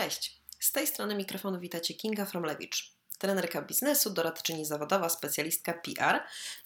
Cześć! Z tej strony mikrofonu witacie Kinga Fromlewicz, trenerka biznesu, doradczyni zawodowa, specjalistka PR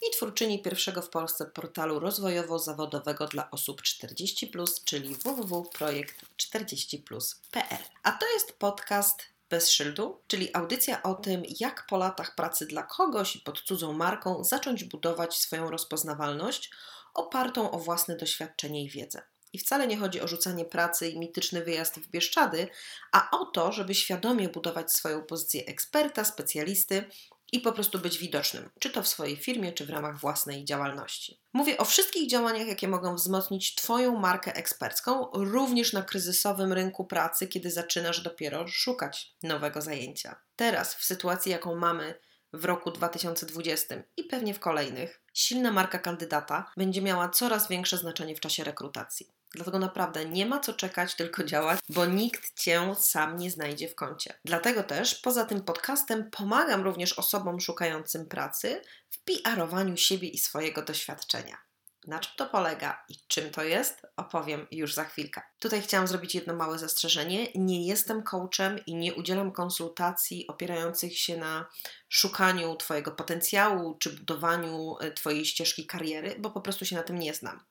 i twórczyni pierwszego w Polsce portalu rozwojowo-zawodowego dla osób 40+, czyli www.projekt40plus.pl. A to jest podcast bez szyldu, czyli audycja o tym, jak po latach pracy dla kogoś i pod cudzą marką zacząć budować swoją rozpoznawalność opartą o własne doświadczenie i wiedzę. I wcale nie chodzi o rzucanie pracy i mityczny wyjazd w Bieszczady, a o to, żeby świadomie budować swoją pozycję eksperta, specjalisty i po prostu być widocznym, czy to w swojej firmie, czy w ramach własnej działalności. Mówię o wszystkich działaniach, jakie mogą wzmocnić Twoją markę ekspercką, również na kryzysowym rynku pracy, kiedy zaczynasz dopiero szukać nowego zajęcia. Teraz, w sytuacji, jaką mamy w roku 2020 i pewnie w kolejnych, silna marka kandydata będzie miała coraz większe znaczenie w czasie rekrutacji. Dlatego naprawdę nie ma co czekać, tylko działać, bo nikt cię sam nie znajdzie w kącie. Dlatego też poza tym podcastem pomagam również osobom szukającym pracy w PR-owaniu siebie i swojego doświadczenia. Na czym to polega i czym to jest, opowiem już za chwilkę. Tutaj chciałam zrobić jedno małe zastrzeżenie. Nie jestem coachem i nie udzielam konsultacji opierających się na szukaniu Twojego potencjału czy budowaniu e, Twojej ścieżki kariery, bo po prostu się na tym nie znam.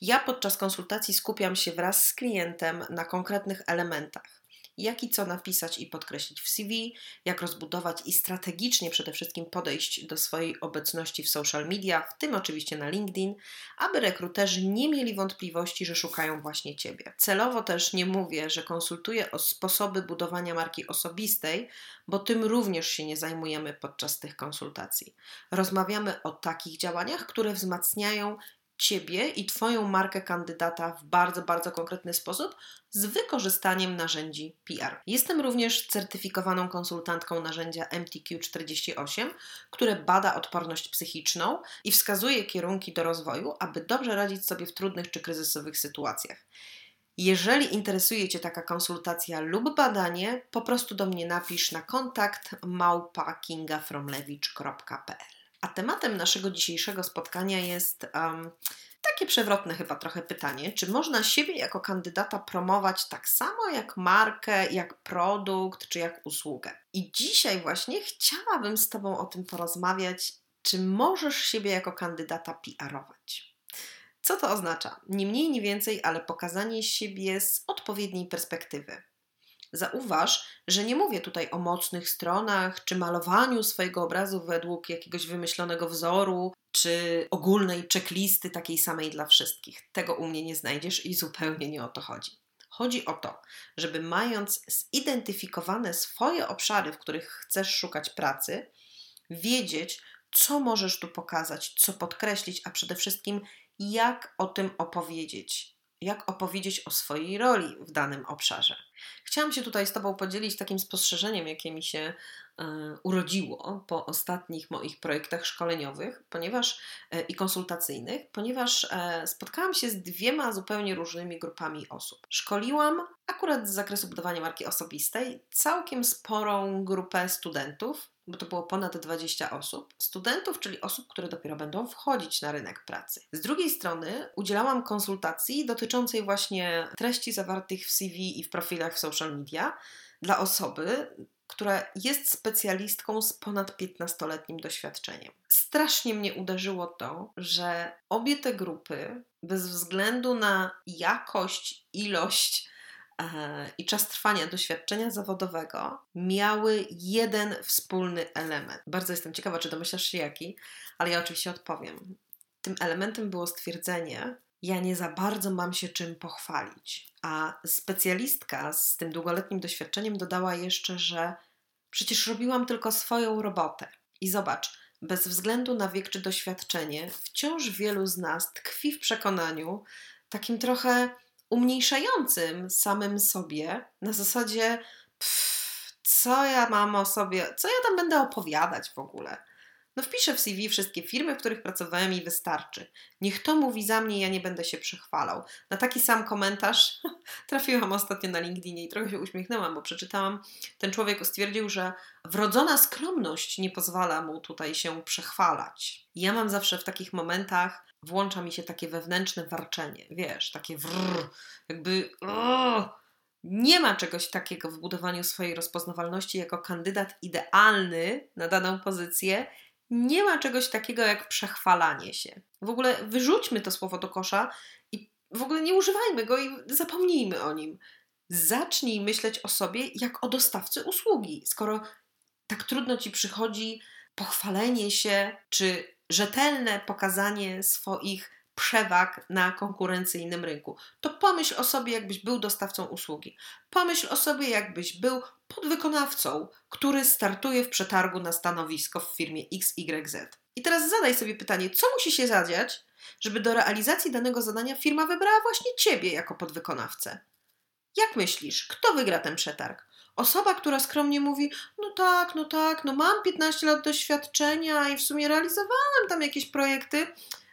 Ja podczas konsultacji skupiam się wraz z klientem na konkretnych elementach. Jak i co napisać i podkreślić w CV, jak rozbudować i strategicznie przede wszystkim podejść do swojej obecności w social media, w tym oczywiście na LinkedIn, aby rekruterzy nie mieli wątpliwości, że szukają właśnie Ciebie. Celowo też nie mówię, że konsultuję o sposoby budowania marki osobistej, bo tym również się nie zajmujemy podczas tych konsultacji. Rozmawiamy o takich działaniach, które wzmacniają Ciebie i Twoją markę kandydata w bardzo, bardzo konkretny sposób z wykorzystaniem narzędzi PR. Jestem również certyfikowaną konsultantką narzędzia MTQ48, które bada odporność psychiczną i wskazuje kierunki do rozwoju, aby dobrze radzić sobie w trudnych czy kryzysowych sytuacjach. Jeżeli interesuje Cię taka konsultacja lub badanie, po prostu do mnie napisz na kontakt małpa.kingafromlewicz.pl a tematem naszego dzisiejszego spotkania jest um, takie przewrotne chyba trochę pytanie, czy można siebie jako kandydata promować tak samo jak markę, jak produkt, czy jak usługę. I dzisiaj właśnie chciałabym z Tobą o tym porozmawiać, czy możesz siebie jako kandydata PR-ować. Co to oznacza? Nie mniej, nie więcej, ale pokazanie siebie z odpowiedniej perspektywy. Zauważ, że nie mówię tutaj o mocnych stronach, czy malowaniu swojego obrazu według jakiegoś wymyślonego wzoru, czy ogólnej checklisty takiej samej dla wszystkich. Tego u mnie nie znajdziesz i zupełnie nie o to chodzi. Chodzi o to, żeby mając zidentyfikowane swoje obszary, w których chcesz szukać pracy, wiedzieć, co możesz tu pokazać, co podkreślić, a przede wszystkim jak o tym opowiedzieć jak opowiedzieć o swojej roli w danym obszarze. Chciałam się tutaj z Tobą podzielić takim spostrzeżeniem, jakie mi się e, urodziło po ostatnich moich projektach szkoleniowych, ponieważ e, i konsultacyjnych, ponieważ e, spotkałam się z dwiema zupełnie różnymi grupami osób. Szkoliłam akurat z zakresu budowania marki osobistej całkiem sporą grupę studentów, bo to było ponad 20 osób, studentów, czyli osób, które dopiero będą wchodzić na rynek pracy. Z drugiej strony udzielałam konsultacji dotyczącej właśnie treści zawartych w CV i w profilach w social media dla osoby, która jest specjalistką z ponad 15-letnim doświadczeniem. Strasznie mnie uderzyło to, że obie te grupy, bez względu na jakość, ilość i czas trwania doświadczenia zawodowego miały jeden wspólny element. Bardzo jestem ciekawa, czy domyślasz się jaki, ale ja oczywiście odpowiem. Tym elementem było stwierdzenie, ja nie za bardzo mam się czym pochwalić. A specjalistka z tym długoletnim doświadczeniem dodała jeszcze, że przecież robiłam tylko swoją robotę. I zobacz, bez względu na wiek czy doświadczenie, wciąż wielu z nas tkwi w przekonaniu takim trochę umniejszającym samym sobie na zasadzie pff, co ja mam o sobie, co ja tam będę opowiadać w ogóle. No wpiszę w CV wszystkie firmy, w których pracowałem i wystarczy. Niech to mówi za mnie, ja nie będę się przychwalał. Na taki sam komentarz trafiłam ostatnio na LinkedInie i trochę się uśmiechnęłam, bo przeczytałam, ten człowiek stwierdził, że wrodzona skromność nie pozwala mu tutaj się przechwalać. Ja mam zawsze w takich momentach włącza mi się takie wewnętrzne warczenie, wiesz, takie wrr, jakby Nie ma czegoś takiego w budowaniu swojej rozpoznawalności jako kandydat idealny na daną pozycję. Nie ma czegoś takiego jak przechwalanie się. W ogóle wyrzućmy to słowo do kosza i w ogóle nie używajmy go i zapomnijmy o nim. Zacznij myśleć o sobie jak o dostawcy usługi. Skoro tak trudno ci przychodzi pochwalenie się czy rzetelne pokazanie swoich przewag na konkurencyjnym rynku. To pomyśl o sobie, jakbyś był dostawcą usługi. Pomyśl o sobie, jakbyś był podwykonawcą, który startuje w przetargu na stanowisko w firmie XYZ. I teraz zadaj sobie pytanie, co musi się zadziać, żeby do realizacji danego zadania firma wybrała właśnie ciebie jako podwykonawcę? Jak myślisz, kto wygra ten przetarg? Osoba, która skromnie mówi: No tak, no tak, no mam 15 lat doświadczenia i w sumie realizowałem tam jakieś projekty,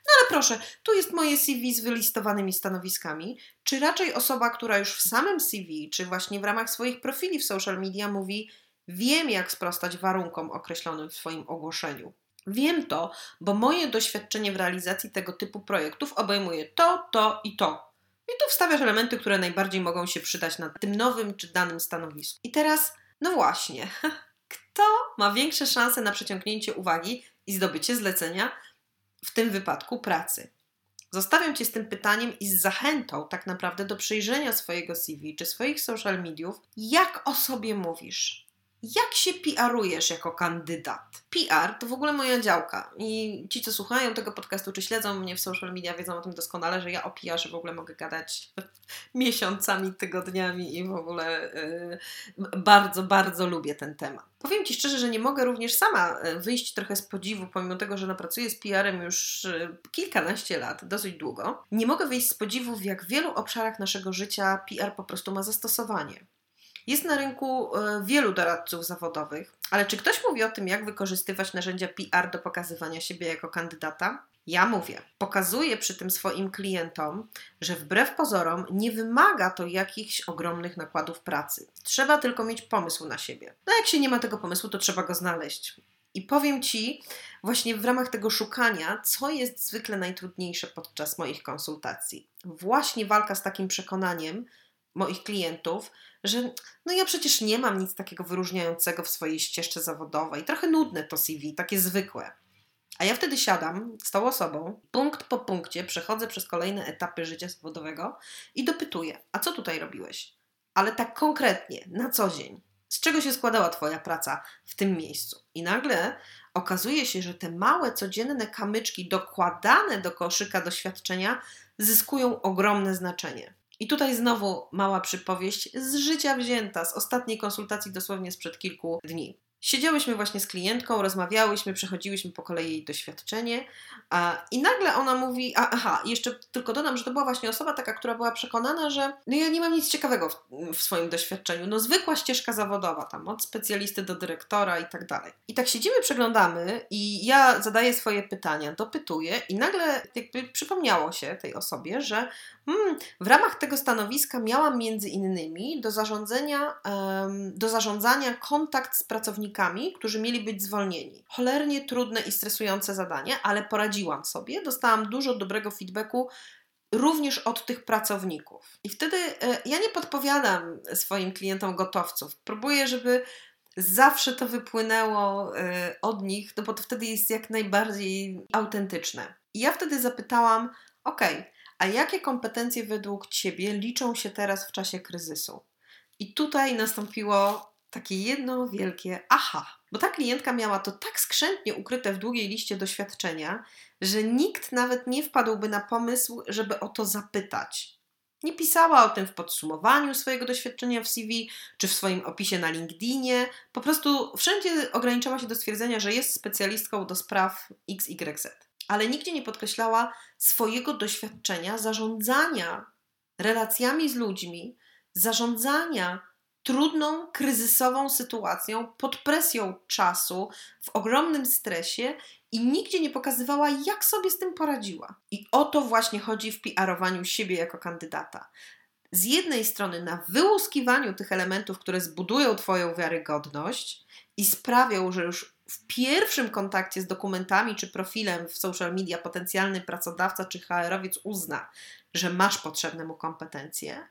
no ale proszę, tu jest moje CV z wylistowanymi stanowiskami. Czy raczej osoba, która już w samym CV, czy właśnie w ramach swoich profili w social media mówi: Wiem, jak sprostać warunkom określonym w swoim ogłoszeniu. Wiem to, bo moje doświadczenie w realizacji tego typu projektów obejmuje to, to i to. I tu wstawiasz elementy, które najbardziej mogą się przydać na tym nowym czy danym stanowisku. I teraz, no właśnie, kto ma większe szanse na przyciągnięcie uwagi i zdobycie zlecenia, w tym wypadku pracy? Zostawiam Cię z tym pytaniem i z zachętą tak naprawdę do przejrzenia swojego CV czy swoich social mediów, jak o sobie mówisz, jak się PR-ujesz jako kandydat? PR to w ogóle moja działka i ci, co słuchają tego podcastu, czy śledzą mnie w social media, wiedzą o tym doskonale, że ja o PR-ze w ogóle mogę gadać miesiącami, tygodniami i w ogóle yy, bardzo, bardzo lubię ten temat. Powiem Ci szczerze, że nie mogę również sama y, wyjść trochę z podziwu, pomimo tego, że napracuję z PR-em już y, kilkanaście lat, dosyć długo. Nie mogę wyjść z podziwu, w jak wielu obszarach naszego życia PR po prostu ma zastosowanie. Jest na rynku e, wielu doradców zawodowych, ale czy ktoś mówi o tym, jak wykorzystywać narzędzia PR do pokazywania siebie jako kandydata? Ja mówię, pokazuję przy tym swoim klientom, że wbrew pozorom nie wymaga to jakichś ogromnych nakładów pracy. Trzeba tylko mieć pomysł na siebie. No jak się nie ma tego pomysłu, to trzeba go znaleźć. I powiem Ci właśnie w ramach tego szukania, co jest zwykle najtrudniejsze podczas moich konsultacji. Właśnie walka z takim przekonaniem moich klientów, że no ja przecież nie mam nic takiego wyróżniającego w swojej ścieżce zawodowej. Trochę nudne to CV, takie zwykłe. A ja wtedy siadam z tą osobą, punkt po punkcie przechodzę przez kolejne etapy życia zawodowego i dopytuję, a co tutaj robiłeś? Ale tak konkretnie, na co dzień. Z czego się składała Twoja praca w tym miejscu? I nagle okazuje się, że te małe, codzienne kamyczki dokładane do koszyka doświadczenia zyskują ogromne znaczenie. I tutaj znowu mała przypowieść z życia wzięta, z ostatniej konsultacji dosłownie sprzed kilku dni. Siedziałyśmy właśnie z klientką, rozmawiałyśmy, przechodziłyśmy po kolei jej doświadczenie a, i nagle ona mówi, a, aha, jeszcze tylko dodam, że to była właśnie osoba taka, która była przekonana, że no ja nie mam nic ciekawego w, w swoim doświadczeniu, no zwykła ścieżka zawodowa tam, od specjalisty do dyrektora i tak dalej. I tak siedzimy, przeglądamy i ja zadaję swoje pytania, dopytuję i nagle jakby przypomniało się tej osobie, że hmm, w ramach tego stanowiska miałam między innymi do zarządzania, um, do zarządzania kontakt z pracownikami, którzy mieli być zwolnieni. Cholernie trudne i stresujące zadanie, ale poradziłam sobie, dostałam dużo dobrego feedbacku również od tych pracowników. I wtedy e, ja nie podpowiadam swoim klientom gotowców. Próbuję, żeby zawsze to wypłynęło e, od nich, no bo to wtedy jest jak najbardziej autentyczne. I ja wtedy zapytałam: OK, a jakie kompetencje według Ciebie liczą się teraz w czasie kryzysu? I tutaj nastąpiło takie jedno wielkie aha, bo ta klientka miała to tak skrzętnie ukryte w długiej liście doświadczenia, że nikt nawet nie wpadłby na pomysł, żeby o to zapytać. Nie pisała o tym w podsumowaniu swojego doświadczenia w CV czy w swoim opisie na LinkedInie. Po prostu wszędzie ograniczała się do stwierdzenia, że jest specjalistką do spraw XYZ ale nigdzie nie podkreślała swojego doświadczenia zarządzania relacjami z ludźmi, zarządzania trudną, kryzysową sytuacją pod presją czasu, w ogromnym stresie i nigdzie nie pokazywała, jak sobie z tym poradziła. I o to właśnie chodzi w PR-owaniu siebie jako kandydata. Z jednej strony na wyłuskiwaniu tych elementów, które zbudują Twoją wiarygodność i sprawią, że już w pierwszym kontakcie z dokumentami czy profilem w social media potencjalny pracodawca czy HR-owiec uzna, że masz potrzebne mu kompetencje,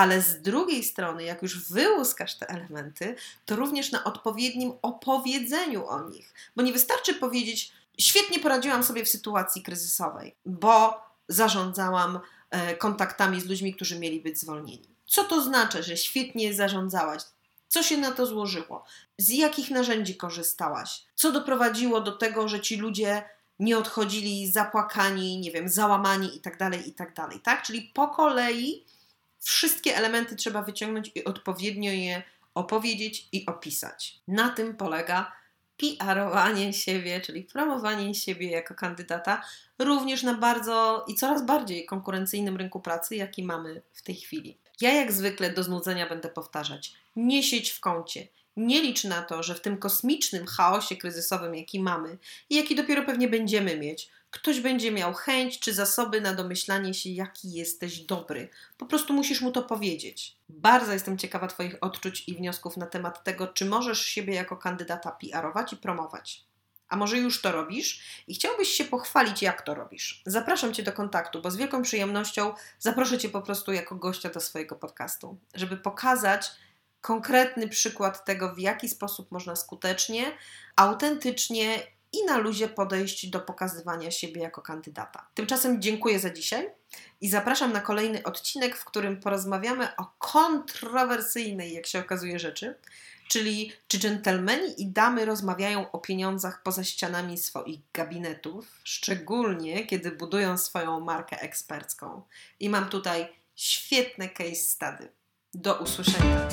ale z drugiej strony, jak już wyłuskasz te elementy, to również na odpowiednim opowiedzeniu o nich. Bo nie wystarczy powiedzieć, świetnie poradziłam sobie w sytuacji kryzysowej, bo zarządzałam e, kontaktami z ludźmi, którzy mieli być zwolnieni. Co to znaczy, że świetnie zarządzałaś? Co się na to złożyło? Z jakich narzędzi korzystałaś? Co doprowadziło do tego, że ci ludzie nie odchodzili zapłakani, nie wiem, załamani i tak dalej, i tak dalej, tak? Czyli po kolei wszystkie elementy trzeba wyciągnąć i odpowiednio je opowiedzieć i opisać. Na tym polega PR-owanie siebie, czyli promowanie siebie jako kandydata, również na bardzo i coraz bardziej konkurencyjnym rynku pracy, jaki mamy w tej chwili. Ja jak zwykle do znudzenia będę powtarzać: nie siedź w kącie. Nie licz na to, że w tym kosmicznym chaosie kryzysowym, jaki mamy i jaki dopiero pewnie będziemy mieć, ktoś będzie miał chęć czy zasoby na domyślanie się, jaki jesteś dobry. Po prostu musisz mu to powiedzieć. Bardzo jestem ciekawa Twoich odczuć i wniosków na temat tego, czy możesz siebie jako kandydata PR-ować i promować. A może już to robisz i chciałbyś się pochwalić, jak to robisz? Zapraszam Cię do kontaktu, bo z wielką przyjemnością zaproszę Cię po prostu jako gościa do swojego podcastu, żeby pokazać konkretny przykład tego, w jaki sposób można skutecznie, autentycznie i na luzie podejść do pokazywania siebie jako kandydata. Tymczasem dziękuję za dzisiaj i zapraszam na kolejny odcinek, w którym porozmawiamy o kontrowersyjnej, jak się okazuje, rzeczy, czyli czy dżentelmeni i damy rozmawiają o pieniądzach poza ścianami swoich gabinetów, szczególnie kiedy budują swoją markę ekspercką. I mam tutaj świetne case study. Do usłyszenia.